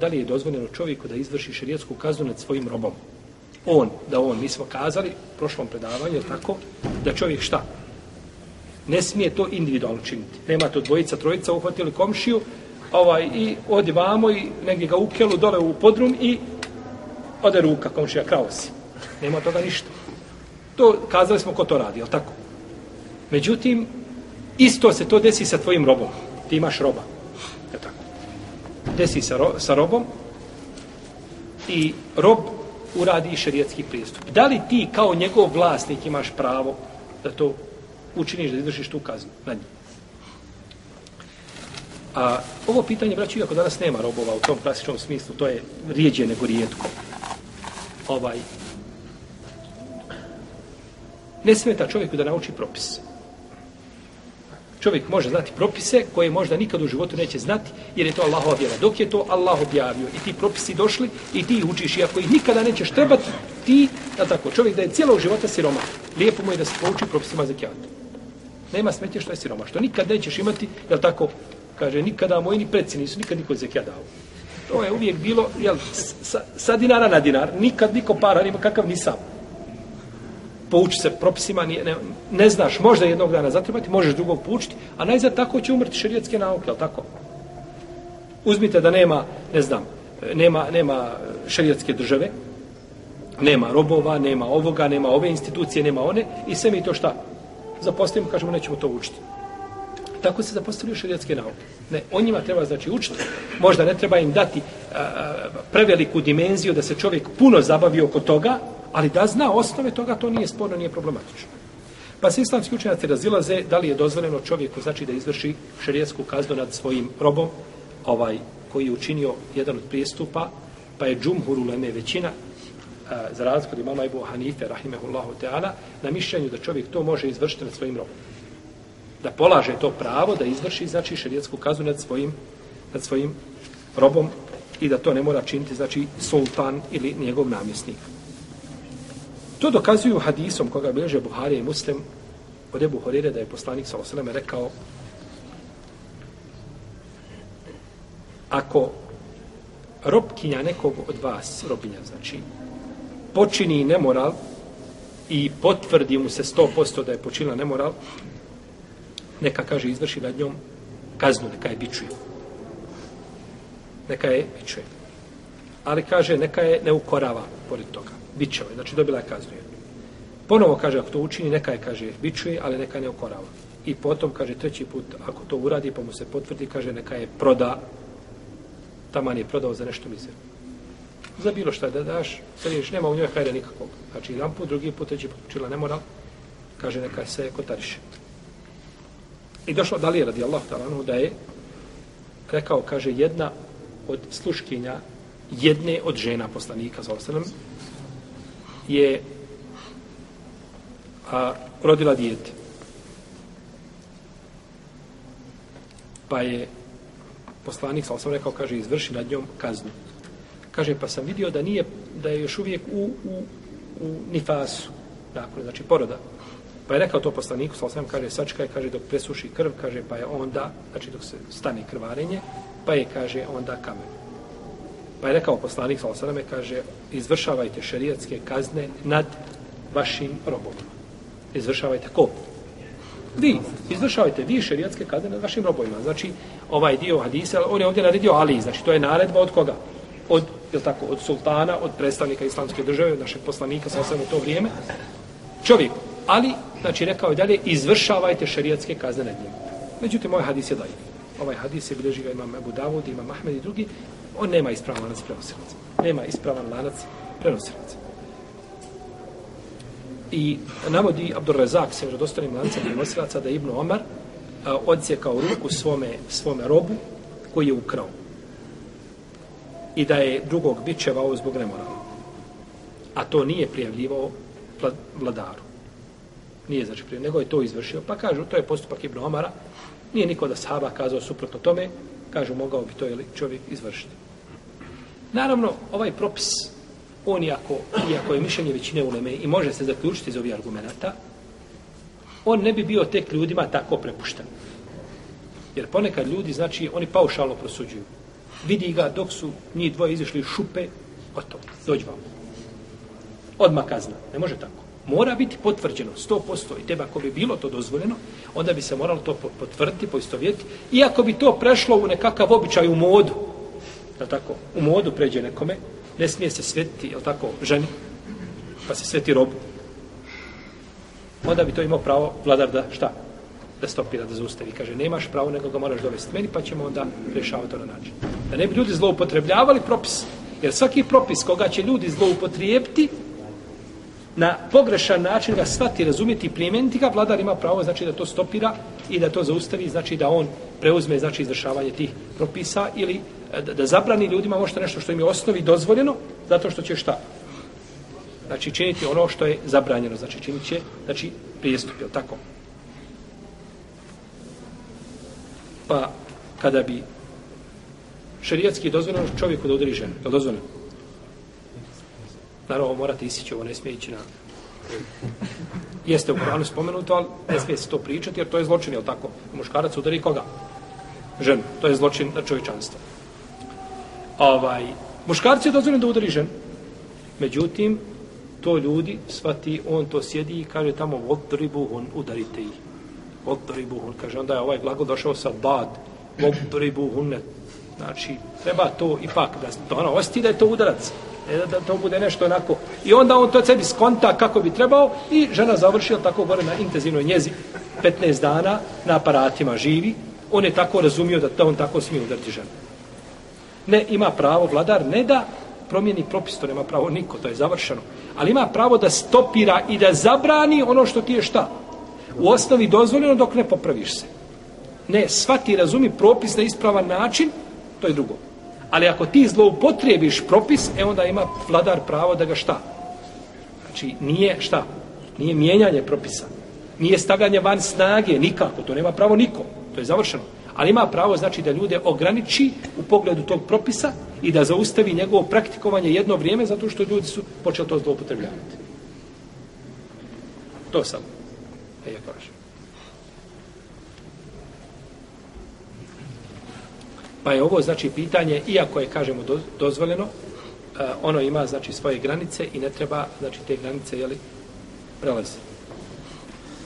Da li je dozvoljeno čovjeku da izvrši šerijetsku kaznu nad svojim robom? On, da on, mi smo kazali u prošlom predavanju, je tako, da čovjek šta? Ne smije to individualno činiti. Nema to dvojica, trojica, uhvatili komšiju, ovaj, i odi vamo i negdje ga ukelu dole u podrum i ode ruka, komšija, krao si. Nema toga ništa. To kazali smo ko to radi, je tako? Međutim, isto se to desi sa tvojim robom. Ti imaš roba. Desi sa, ro, sa robom i rob uradi šerijetski pristup. Da li ti kao njegov vlasnik imaš pravo da to učiniš, da izvršiš tu kaznu na njih? A ovo pitanje, braću, iako danas nema robova u tom klasičnom smislu, to je rijeđe nego rijetko. Ovaj, ne smeta čovjeku da nauči propis. Čovjek može znati propise koje možda nikad u životu neće znati, jer je to Allahova vjera. Dok je to Allah objavio i ti propisi došli i ti ih učiš, i ako ih nikada nećeš trebati, ti, da tako, čovjek da je cijelog života siroma, lijepo mu je da se pouči propisima za. Nema smetje što je siroma, što nikad nećeš imati, jel tako, kaže, nikada moji ni preci nisu, nikad niko zekija dao. To je uvijek bilo, jel, sa, sa dinara na dinar, nikad niko para nima kakav nisam pouči se propisima, ne, ne, ne znaš, možda jednog dana zatrebati, možeš drugog poučiti, a najzad tako će umrti šerijetske nauke, ali tako? Uzmite da nema, ne znam, nema, nema šerijetske države, nema robova, nema ovoga, nema ove institucije, nema one, i sve mi to šta? Zapostavimo, kažemo, nećemo to učiti. Tako se zapostavljaju šerijetske nauke. Ne, o njima treba znači učiti. Možda ne treba im dati a, a, preveliku dimenziju da se čovjek puno zabavi oko toga, Ali da zna osnove toga, to nije sporno, nije problematično. Pa se islamski učenjaci razilaze da li je dozvoljeno čovjeku znači da izvrši šerijetsku kaznu nad svojim robom, ovaj koji je učinio jedan od prijestupa, pa je džumhur uleme većina, a, za razliku od imama Ebu Hanife, rahimehullahu teala, na mišljenju da čovjek to može izvršiti nad svojim robom. Da polaže to pravo da izvrši znači šerijetsku kaznu nad svojim, nad svojim robom i da to ne mora činiti znači sultan ili njegov namjesnik. To dokazuju hadisom koga bilježe Buhari i Muslim od Ebu Horire da je poslanik sa osaleme rekao ako robkinja nekog od vas, robinja znači, počini nemoral i potvrdi mu se 100% da je počinila nemoral, neka kaže izvrši nad njom kaznu, neka je bičuje. Neka je bičuje. Ali kaže, neka je ne ukorava pored toga bićove, znači dobila je kaznu jednu. Ponovo kaže, ako to učini, neka je, kaže, bićuje, ali neka ne okorava. I potom, kaže, treći put, ako to uradi, pa mu se potvrdi, kaže, neka je proda, taman je prodao za nešto mizerno. Za bilo šta da daš, sad nema u njoj hajda nikakvog. Znači, jedan put, drugi put, treći put, učila ne mora, kaže, neka se kotariše. I došlo da li je radi Allah talanu da je rekao, kaže, jedna od sluškinja jedne od žena poslanika, za osanem, je a, rodila dijete. Pa je poslanik, sa sam rekao, kaže, izvrši nad njom kaznu. Kaže, pa sam vidio da nije, da je još uvijek u, u, u nifasu, dakle, znači poroda. Pa je rekao to poslaniku, sa sam kaže, sačkaj, kaže, dok presuši krv, kaže, pa je onda, znači dok se stane krvarenje, pa je, kaže, onda kamen. Pa je rekao poslanik sa osaname, kaže, izvršavajte šerijatske kazne nad vašim robovima. Izvršavajte ko? Vi, izvršavajte vi šerijatske kazne nad vašim robovima. Znači, ovaj dio hadisa, on je ovdje naredio Ali, znači to je naredba od koga? Od, je tako, od sultana, od predstavnika islamske države, od našeg poslanika sa osaname u to vrijeme. Čovjek, Ali, znači rekao je dalje, izvršavajte šerijatske kazne nad njim. Međutim, ovaj hadis je dalje. Ovaj hadis je bilježi ga imam Ebu Davud, imam Ahmed i drugi, on nema ispravan lanac prenosilaca. Nema ispravan lanac prenosilaca. I navodi Abdur Rezak se vjerodostanim lancem prenosilaca da je Ibnu Omar odsjekao ruku svome, svome robu koji je ukrao. I da je drugog bićevao zbog nemorala. A to nije prijavljivao vladaru. Nije znači prijavljivao, nego je to izvršio. Pa kažu, to je postupak Ibnu Omara. Nije niko da sahaba kazao suprotno tome, kažu, mogao bi to čovjek izvršiti. Naravno, ovaj propis, on iako, iako je mišljenje većine uleme i može se zaključiti iz ovih argumenta, on ne bi bio tek ljudima tako prepušten. Jer ponekad ljudi, znači, oni paušalno prosuđuju. vidi ga dok su njih dvoje izišli šupe, gotovo, dođi vam. Odmah kazna. Ne može tako. Mora biti potvrđeno 100% i teba ako bi bilo to dozvoljeno, onda bi se moralo to potvrditi, poistovjeti. Iako bi to prešlo u nekakav običaj u modu, je tako, u modu pređe nekome, ne smije se svetiti, je tako, ženi, pa se sveti robu. Onda bi to imao pravo vladar da šta? Da stopira, da zaustavi. Kaže, nemaš pravo, nego ga moraš dovesti meni, pa ćemo onda rješavati to na način. Da ne bi ljudi zloupotrebljavali propis. Jer svaki propis koga će ljudi zloupotrijebiti, na pogrešan način ga shvati, razumjeti i prijemeniti ga, vladar ima pravo znači da to stopira i da to zaustavi, znači da on preuzme znači izvršavanje tih propisa ili e, da, da zabrani ljudima ono možda nešto što im je osnovi dozvoljeno, zato što će šta? Znači činiti ono što je zabranjeno, znači činit će znači, prijestup, je tako? Pa kada bi šarijatski dozvoljeno čovjeku da udari ženu, je dozvoljeno? Naravno, morate isići, ovo ne smije ići na... Jeste u Koranu spomenuto, ali ne smije se to pričati, jer to je zločin, je tako? Muškarac udari koga? Ženu. To je zločin na čovječanstvo. Ovaj, muškarci je dozvoljeno da udari ženu. Međutim, to ljudi svati, on to sjedi i kaže tamo vodribuhun, udarite ih. Vodribuhun, kaže, onda je ovaj glagol došao sa bad, vodribuhun, znači, treba to ipak da to ono, osti da je to udarac E, da to bude nešto onako. I onda on to sebi skonta kako bi trebao i žena završila tako gore na intenzivnoj njezi 15 dana na aparatima živi. On je tako razumio da to on tako smije udariti ženu. Ne, ima pravo vladar, ne da promijeni propis, to nema pravo niko, to je završeno. Ali ima pravo da stopira i da zabrani ono što ti je šta. U osnovi dozvoljeno dok ne popraviš se. Ne, svati razumi propis na ispravan način, to je drugo. Ali ako ti zloupotrijebiš propis, e onda ima vladar pravo da ga šta? Znači, nije šta? Nije mijenjanje propisa. Nije stavljanje van snage, nikako. To nema pravo niko. To je završeno. Ali ima pravo, znači, da ljude ograniči u pogledu tog propisa i da zaustavi njegovo praktikovanje jedno vrijeme zato što ljudi su počeli to zloupotrebljavati. To samo. E, ja kažem. Pa je ovo znači pitanje iako je kažemo dozvoljeno, e, ono ima znači svoje granice i ne treba znači te granice je li prelaziti.